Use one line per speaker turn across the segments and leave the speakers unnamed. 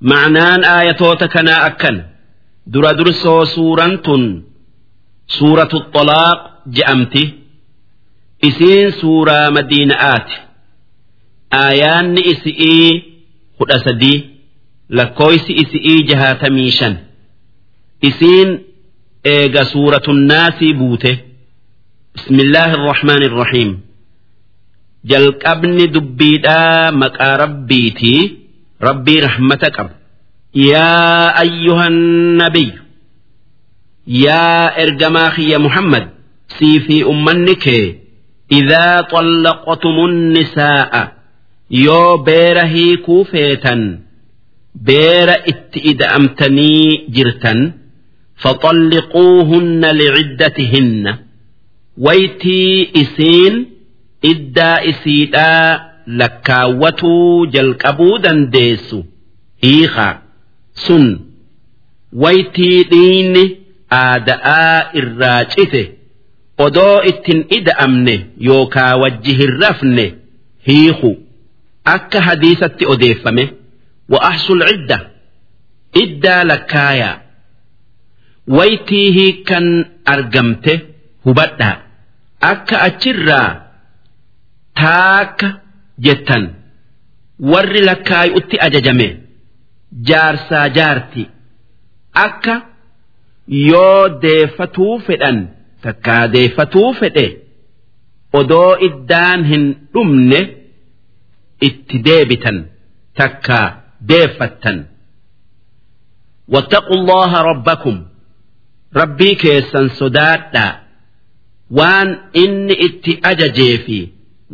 ma'naan aayatoota kanaa akkan. Dura dursoo suuraan tun suuratu xolaaq je'amti. Isiin suuraa madiina'aati. Aayaanni isi'ii kudha sadii lakkooysi isi'ii jahaatamii shan. Isiin eega suuratuunnaasii buute. Bismillaahi irrahmaan irrahiim jalqabni dubbiidhaa maqaa rabbiitii rabbii rahmata qaba yaa ayyuhan nabiyyu yaa ergamaa kiyya muhammad sii fi ummanni kee idaa xallaqtumun nisaa'a yoo beera hiikuu feetan beera itti ida'amtanii jirtan faxalliquuhunna liciddatihinna waytii isiin iddaa isiidhaa lakkaawwatuu jalqabuu dandeessu. Hiikaa sun waytii dhiinni aada'aa irraa cite odoo ittin ida'amne yookaa wajji hin rafne hiiku akka hadiisatti odeeffame wa'ahsul cidda iddaa lakkaayaa. Waytii hiikan argamte hubadhaa. Akka achirraa taakka jettan warri lakkaayutti ajajame jaarsaa jaarti akka yoo deeffatuu fedhan takkaa deeffatuu fedhe odoo iddaan hin dhumne itti deebitan takkaa deeffattan واتقوا الله ربكم ربي كيسا صدادا وان إني اتي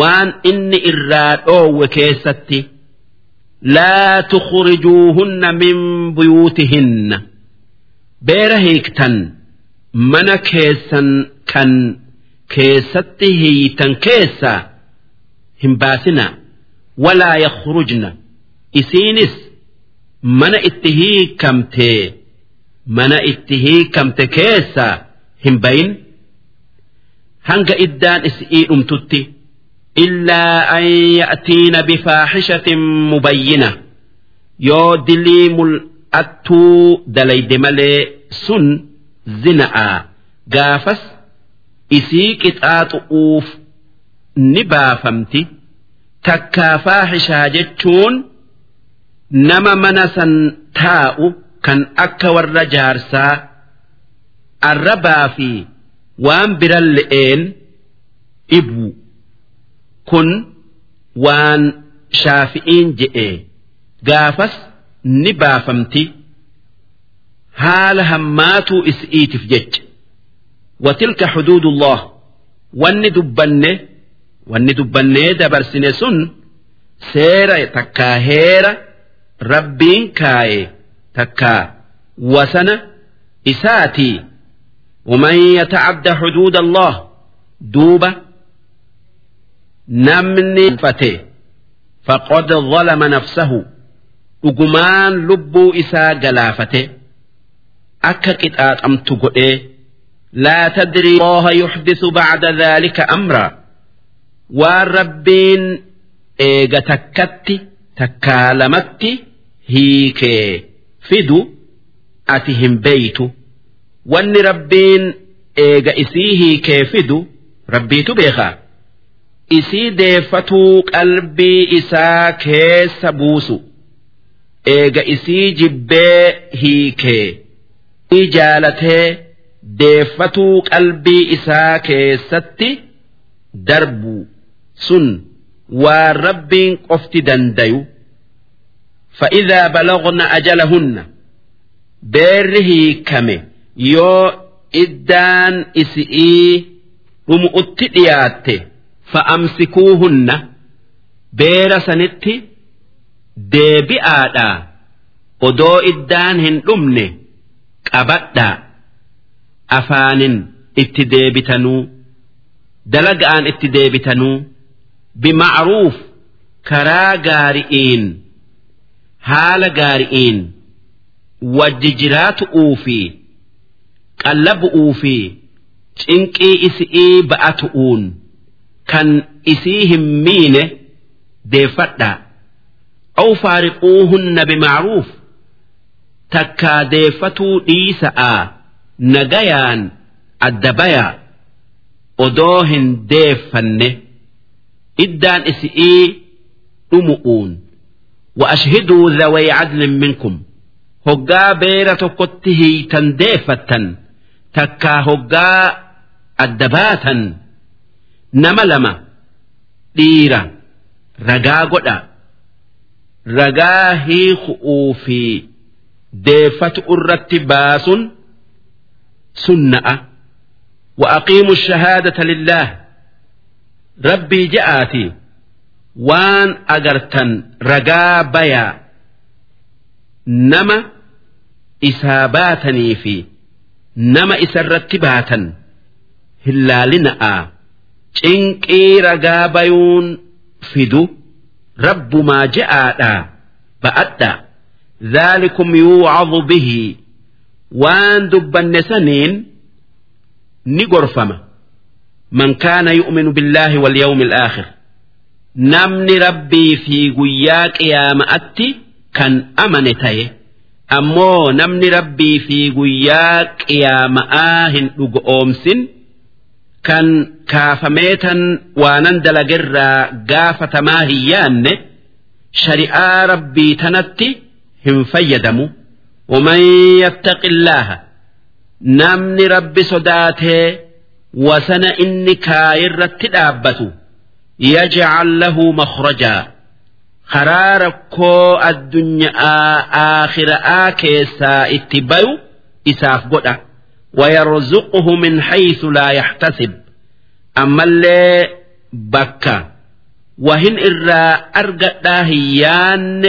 waan inni irraa dhoowwe keessatti laa tukhrijuuhunna min buyuutihinna. Beera hiiktan mana keessan kan keessatti hiitan keessaa hin baasinaa walaa yakhrujna. Isiinis mana itti hiikamtee mana itti hiikamte keessaa hin bayin hanga iddaan isii dhumtutti illaa an ya'tiina bifaaxishatin mubayyina yoo dilii mul'attuu dalayde malee sun zina'a gaafas isii qixaaxu'uuf ni baafamti takkaa faaxishaa jechuun nama mana san taa'u kan akka warra jaarsaa arrabaa fi waan biran le'een dhibu kun waan shaafi'iin je'e gaafas ni baafamti. haala hammaatuu is'iitiif jecha watilka xuduudullah wanni dubbanne wanni dubbannee dabarsine sun seera takkaa heera rabbiin kaaye takkaa wasana isaatii ومن يتعد حدود الله دوبة نمني فتي فقد ظلم نفسه أجمان لبو إسا جلافته akka qixaaxamtu godhee laa tadrii allaha yuxdisu bacda dhaalika amraa waan rabbiin eega takkatti takkaa lamatti hiikee fidu ati hin beeytu wanni rabbiin eega isii hiikee fidu rabbiitu beekaa isii deeffatuu qalbii isaa keessa buusu eega isii jibbee hiikee jaalatee deeffatuu qalbii isaa keessatti darbu sun waan rabbiin qofti dandayu فإذا بلغن أجلهن بير هيكمه يو إدان إسئي رمؤت دياته fa'amsikuuhunna beera sanitti deebi'aadhaa odoo iddaan hin dhumne qabadhaa afaanin itti deebitanuu dalaga'aan itti deebitanuu bima'aruuf karaa gaari'iin haala gaari'iin wajji jiraatu'uu fi qalla bu'uu fi cinqii isi'ii ba'atu'uun. kan isii hin miine deeffadhaa aw faariquuhunna bimacruuf takkaa deeffatuu dhiisa'aa nagayaan adda bayaa odoo hin deeffanne. Iddaan isi'ii dhumu'uun. Wa ashhiduu dhaway cadlin minkum. Hoggaa beera tokkotti hiitan deeffattan takkaa hoggaa adda baatan nama lama dhiira ragaa godha ragaa hiiku'uu fi deeffatu irratti baasun sunna'a وأقيموا الشهادة لله ربي جاءتي وان أجرتن رجا بيا نما إساباتني في نما إسرتباتا هلالنا cinqii ragaa bayuun fidu rabbumaa je'aadha ba'adha dhaalikum yuucadu bihi. Waan dubbanne saniin ni gorfama. Man kaana yu'minu billaahi walyawmi alaakhir namni rabbii fi guyyaa qiyaama'atti kan amane ta'e ammoo namni rabbii fi guyyaa qiyaama'aa hin dhugoomsin kan kaafameetan waanan dalagerraa gaafatamaa hin yaanne shari'aa rabbii tanatti hin fayyadamu. ومن يتق الله نمني ربي صداته وسن إني كاير تدابته يجعل له مخرجا. خرار كو الدنيا آخر آكيسا اتبايو إساف قدأ ويرزقه من حيث لا يحتسب. أما اللي بكا وهن إرى أرقى هيان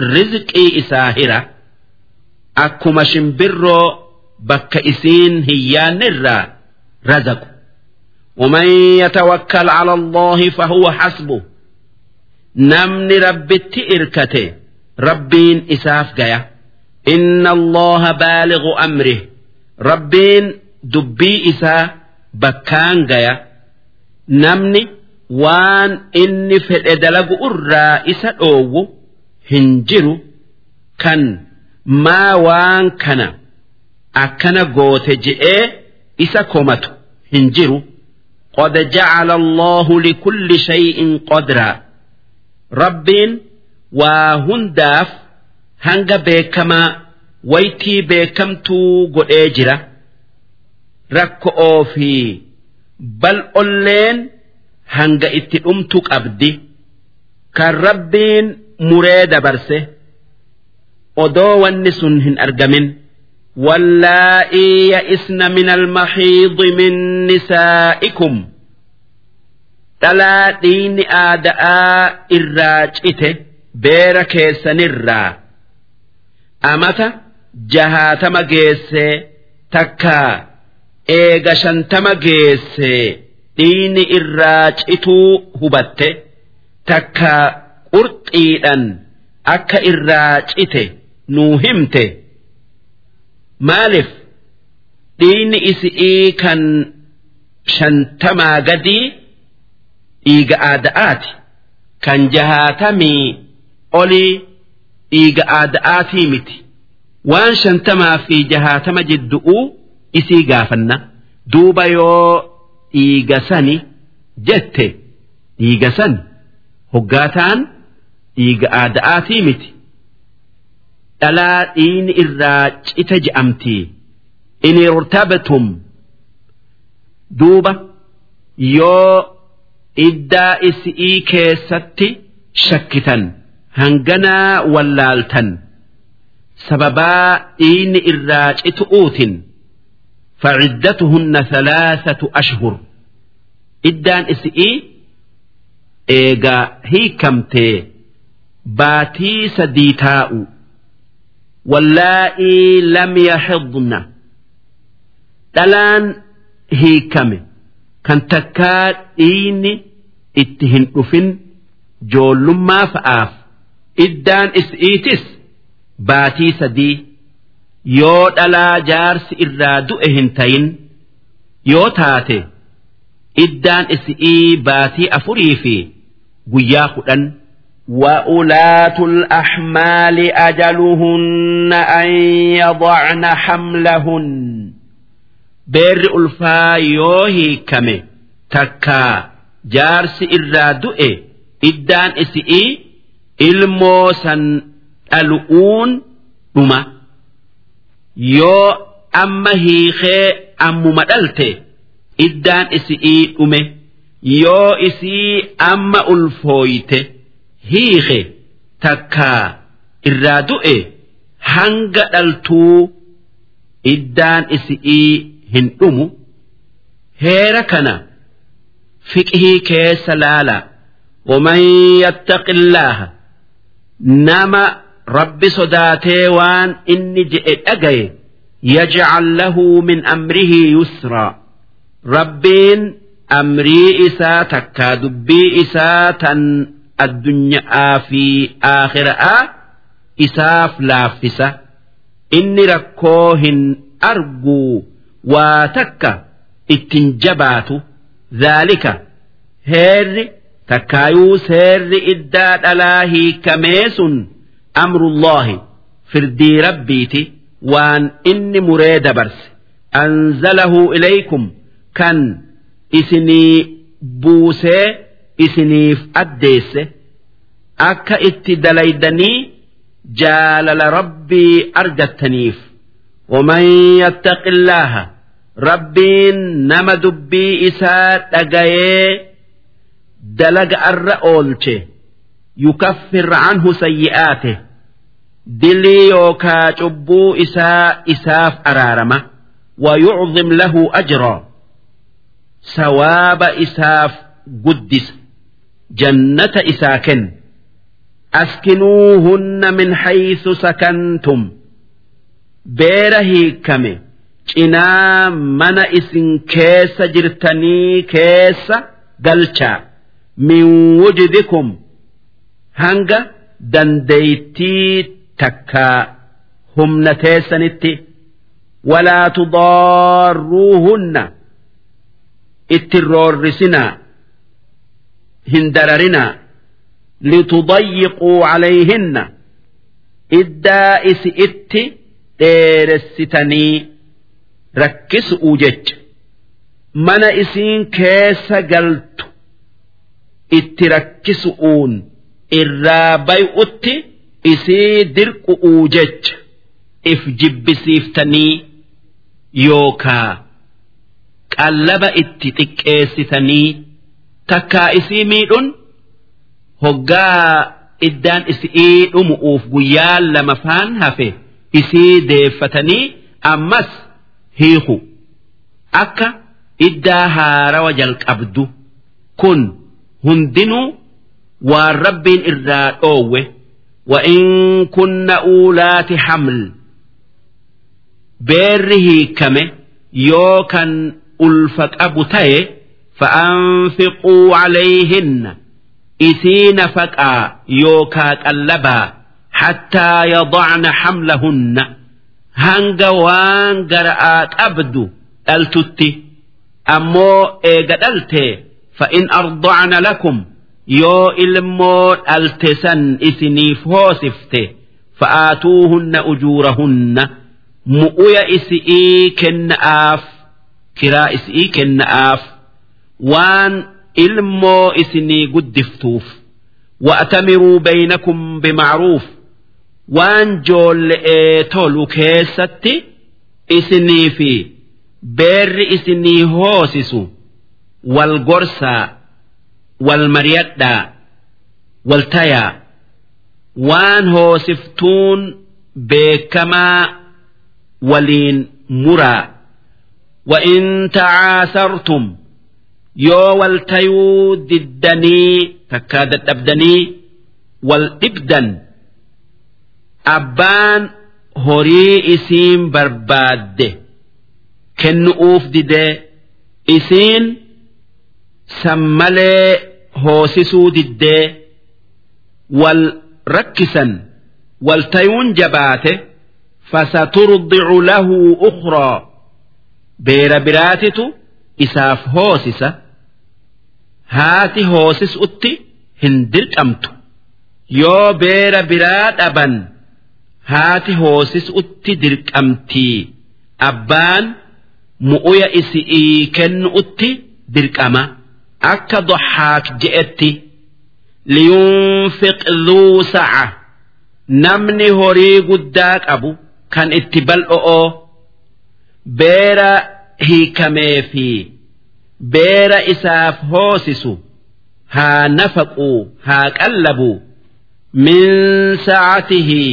رزقي إساهرة. أكما شمبرو بكا إسين هيان إرى رزق ومن يتوكل على الله فهو حسبه. نمني ربي إركته ربين إساف جاية إن الله بالغ أمره. rabbiin dubbii isaa bakkaan gaya namni waan inni fedhe dalagu irraa isa dhoowwu hin jiru kan maa waan kana akkana goote je'ee isa komatu hin jiru قد جعل الله لكل شيء قدرا ربين وهنداف هنگ بكما waytii beekamtuu godhee jira rakko'oo fi bal'olleen hanga itti dhumtu qabdi kan rabbiin muree dabarse odoo wanni sun hin argamin واللائي يئسن من المحيض من نسائكم دلا دين آداء الراجئته بيرك سنرا أمتا jahaatama geesse takka eega shantama geesse dhiini irraa cituu hubatte takka qurxiidhan akka irraa cite nuu himte. Maaliif? Dhiini isi'ii kan shantamaa gadii dhiiga aada'aati. Kan jahaatamii olii dhiiga aada'aatii miti. Waan shantamaa fi jahaatama jiddu'uu isii gaafanna. Duuba yoo dhiiga sani jette dhiiga san hoggaataan dhiiga aada'aatii miti. Dhalaa dhiini irraa cita je'amtii in irtabtum duuba yoo iddaa isii keessatti shakkitan hanganaa wallaaltan. Sababaa dhiini irraa citu'uutin faciddatuhunna thalaasatu ashhur iddaan isi'ii eegaa hiikamtee baatii sadii taa'u wallaa'ii lam yaxidna dhalaan hiikame kan takkaa dhiini itti hin dhufin joollummaa fa'aaf iddaan isi'iitis baatii sadii yoo dhalaa jaarsi irraa du'e hin tayin yoo taate iddaan isi'ii baatii afurii fi guyyaa kudhan وأولاة الأحمال أجلهن أن يضعن حملهن بر ألفا يوهي كمي تكا جارس إرادؤي إدان إسئي إلموسا الأون dhuma yoo amma hiikee ammuma dhalte iddaan isi'ii dhume yoo isii amma ulfooyte hiike takkaa irraa du'e hanga dhaltuu iddaan isi'ii hin dhumu heera kana fiqhii keessa laala ومن يتق الله نما rabbi sodaatee waan inni je'e dhagaye yajcal lahu min amrihi yusraa rabbiin amrii isaa takkaa dubbii isaa tan addunyaa fi aakhiraa isaaf laaffisa. Inni rakkoo hin arguu waa takka ittin jabaatu. Zaalika heerri takkaayuu seerri iddaa dhalaa hiikamee sun أمر الله فردي ربيتي وان إني مريد برس أنزله إليكم كان إسني بوسي إسنيف أديس أكا اتدليدني جالل ربي أرجتنيف ومن يتق الله ربي نما دبي إسات أجايه دلق الرأولته يكفر عنه سيئاته dilii yookaa cubbuu isaa isaaf araarama wayucdim lahu ajroo sawaaba isaaf guddisa. Jannata isaa kenna askinuuhunna min haysu sakantum. Beera hiikame cinaa mana isin keessa jirtanii keessa galchaa. Min wujdikum. Hanga dandeeytii تكا هم نتيسنت ولا تضاروهن اترورسنا هندررنا لتضيقوا عليهن إدا إس إت إرستني ركس أوجج من إسين كيس قلت اتركس أون إرابي أتي isii dirqu'uu jecha if jibbisiiftanii yookaa qallaba itti xiqqeessitanii takkaa isii miidhun hoggaa iddaan isii dhumu'uuf guyyaa lama faan hafe isii deeffatanii ammas hiiku. Akka iddaa haarawa jalqabdu kun hundinuu waan rabbiin irraa dhoowwe وإن كن أولات حمل beerri hiikame yoo kan ulfa qabu ta'e fa'anfiquu calayhinna isii nafaqaa yookaa qallabaa hattaa yadacna xamlahunna hanga waan gara'aa qabdu dhaltutti ammoo eega dhaltee fa'in ardacna lakum yoo ilmoo dhalte san isiniif hoosifte fa'aatuuhunna ujuurahunna mu'uya isi'ii kenna'aaf kiraa isi'ii kenna'aaf waan ilmoo isinii guddiftuuf wa'tamiruu baynakum bimacruuf waan joolle'ee tolu keessatti isinii fi beerri isinii hoosisu wal gorsaa wal mariyadhaa wal tayaa waan hoosiftuun beekamaa waliin muraa وإن تعاثرتم يو والتيو ددني تكادت أبدني والإبدا أبان هوري إسيم برباد كن أوف ددي إسين isiin san malee hoosisuu diddee wal rakkisan wal tayuun jabaate fasaturdicu lahu ukhraa beera biraatitu isaaf hoosisa haati hoosisutti hin dirqamtu yoo beera biraa dhaban haati hoosisutti dirqamtii abbaan mu'uya isi'ii kennuutti dirqama akka doxaak je'etti liyunfiq dhuu sa'a. Namni horii guddaa qabu kan itti bal'o'oo beera hiikamee fi beera isaaf hoosisu haa nafaquu haa qallabu min sa'atihi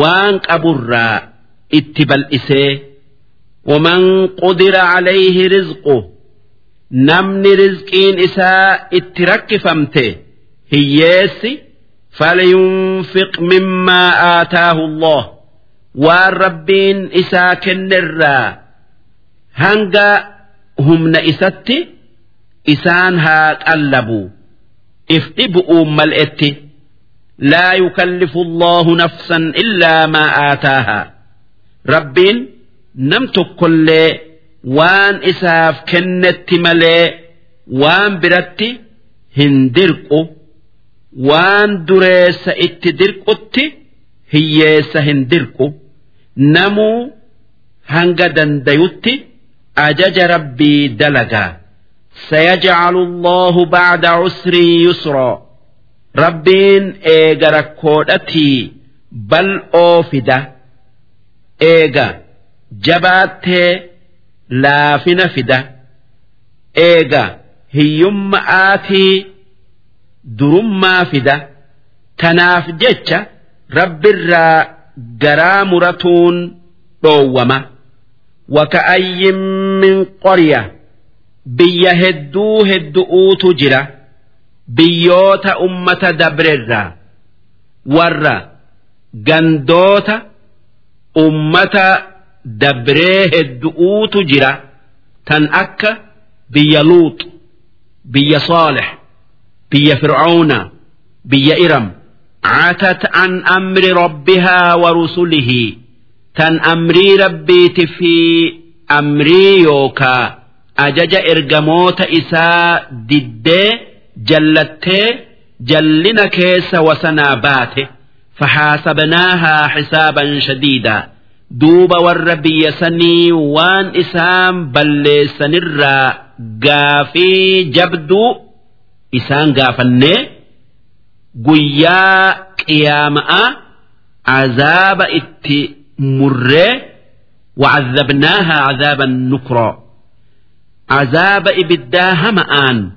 waan qaburraa itti bal'isee waman qudira calayhi rizquhu namni rizqiin isaa itti rakkifamte hiyyeessi falyunfiq mimmaa aataahu Allah waan rabbiin isaa kennerraa hanga humna isatti isaan haa qallabu if dhibu'uun mal'etti laa yukallifu Allahu nafsan illaa maa aataahaa rabbiin nam tokkollee waan isaaf kennetti malee waan biratti hin dirqu waan dureessa itti dirqutti hiyyeessa hin dirqu. Namuu hanga dandayutti ajaja rabbii dalagaa. Sayajcalu allaahu bacda cusrii yusraa rabbiin eega rakkoodhatii bal'oo fida. Eega jabaattee laafina fida eega hiyyumma'aatii durummaa fida tanaaf jecha rabbirraa garaa muratuun dhoowwama waka'ayyin min qorya biyya hedduu heddu'uutu jira biyyoota ummata dabrerraa warra gandoota ummata dabree hedduutu jira tan akka biyya luut biyya صالح biyya fircoona biyya iram عتت عن أمر ربها ورسله. تن أمري ربيت في أمري يوكا. أجج إرجموت إساء دد جلت جلنا كيس وسنابات فحاسبناها حسابا شديدا. duuba warra biyya sanii waan isaan balleessanirraa gaafii jabduu isaan gaafannee guyyaa qiyaama'a azaaba itti murree وعذبناها عذابا نكرا عذاب إبدا همآن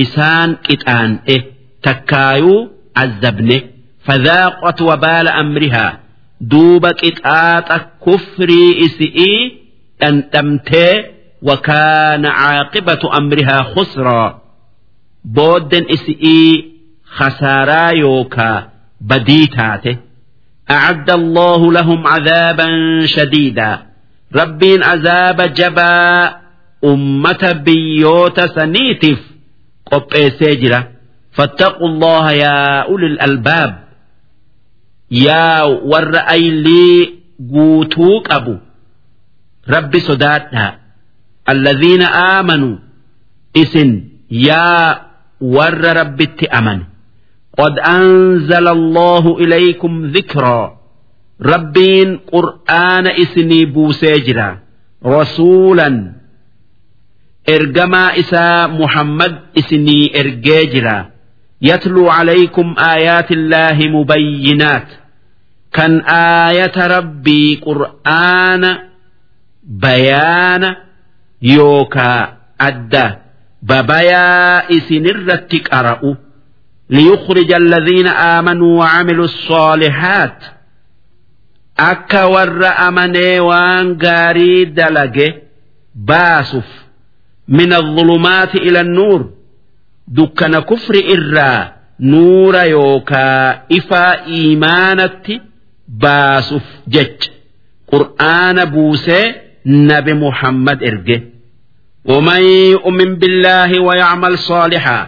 إسان كتان إيه تكايو عذبنه فذاقت وبال أمرها duuba qixaaxa kufrii isi'ii dhandhamtee wakaana caaqibatu amrihaa khusraa boodden isi'ii khasaaraa yookaa badii taate أعد الله لهم عذابا شديدا ربين عذاب جبا أمة بيوت سنيتف قب سجرة فاتقوا الله يا أولي الألباب yaa warra aylii guutuu qabu rabbi sodaadhaa alladhiina aamanuu isin yaa warra rabbitti amane قد أنزل الله إليكم ذكرا ربين قرآن إسني بوسيجرا رسولا إرجما إسا محمد إسني إرجيجرا يتلو عليكم آيات الله مبينات kan aayata rabbii qur'aana bayaana yookaa adda babayaa isinirratti qara'u ليخرج الذين آمنوا وعملوا الصالحات أكا ور أمني وان غاري دلقه باسف من الظلمات إلى النور دكنا كفر إرّا نور يوكا إفا إيمانتي baasuuf jecha qur'aana buusee nabi muhammad erge ومن يؤمن بالله ويعمل صالحا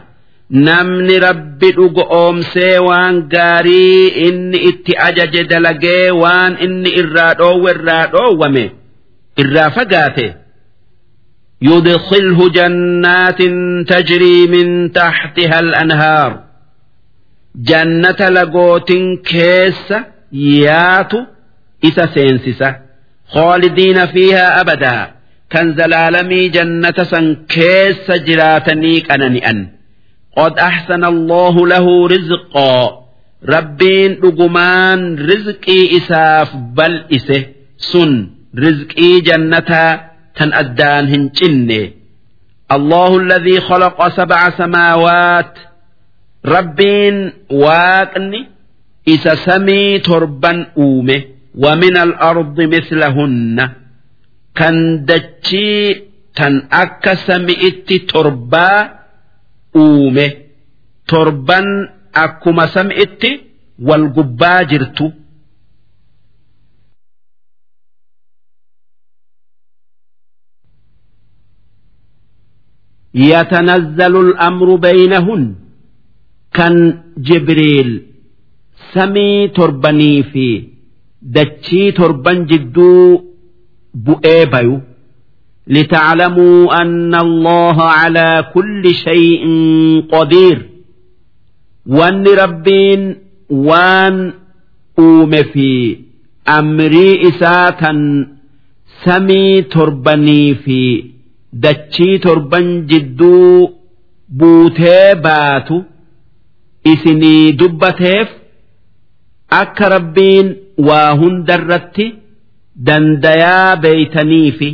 namni rabbi dhugo oomsee waan gaarii inni itti ajaje dalagee waan inni irraa dhoowwe irraa dhoowwame irraa fagaate يدخله جنات تجري من تحتها الأنهار jannata lagootin keessa ياتو إسا سينسسا خالدين فيها أبدا. كان زلالمي جنة سنكيس جراتنيك أنني أن. قد أحسن الله له رزقا. ربين لقمان رزقي إساف بل إسه. سن رزقي جنة تن أدان هنجنة. الله الذي خلق سبع سماوات. ربين واقني إِسَا سمي تُرْبَنْ أومه ومن الأرض مثلهن كان دجي تن أكا سمئت تربا أومه. تربا أكما سمئت والقبا جرتو. يتنزل الأمر بينهن كان جبريل سمي تربني في دتشي تربن جدو بؤيبيو لتعلموا أن الله على كل شيء قدير وأن ربين وان أوم في أمري إساتا سمي تربني في dachii torban jidduu buutee baatu isinii dubbateef akka rabbiin waa hundarratti dandayaa beeytaniifi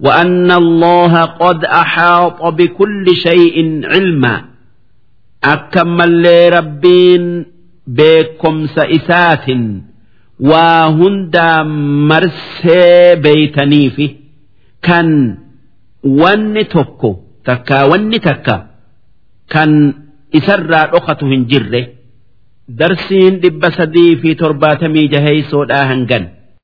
وأن الله قد أحاط بكل شيء علما أكمل ربين بكم سئسات وهندا مرسي بيتنيفي كان wanni tokko takka wanni takka kan isarraa dhokatu hin jirre darsiin dhibba sadii fi torbaatamii jaheeysoodhaa hangan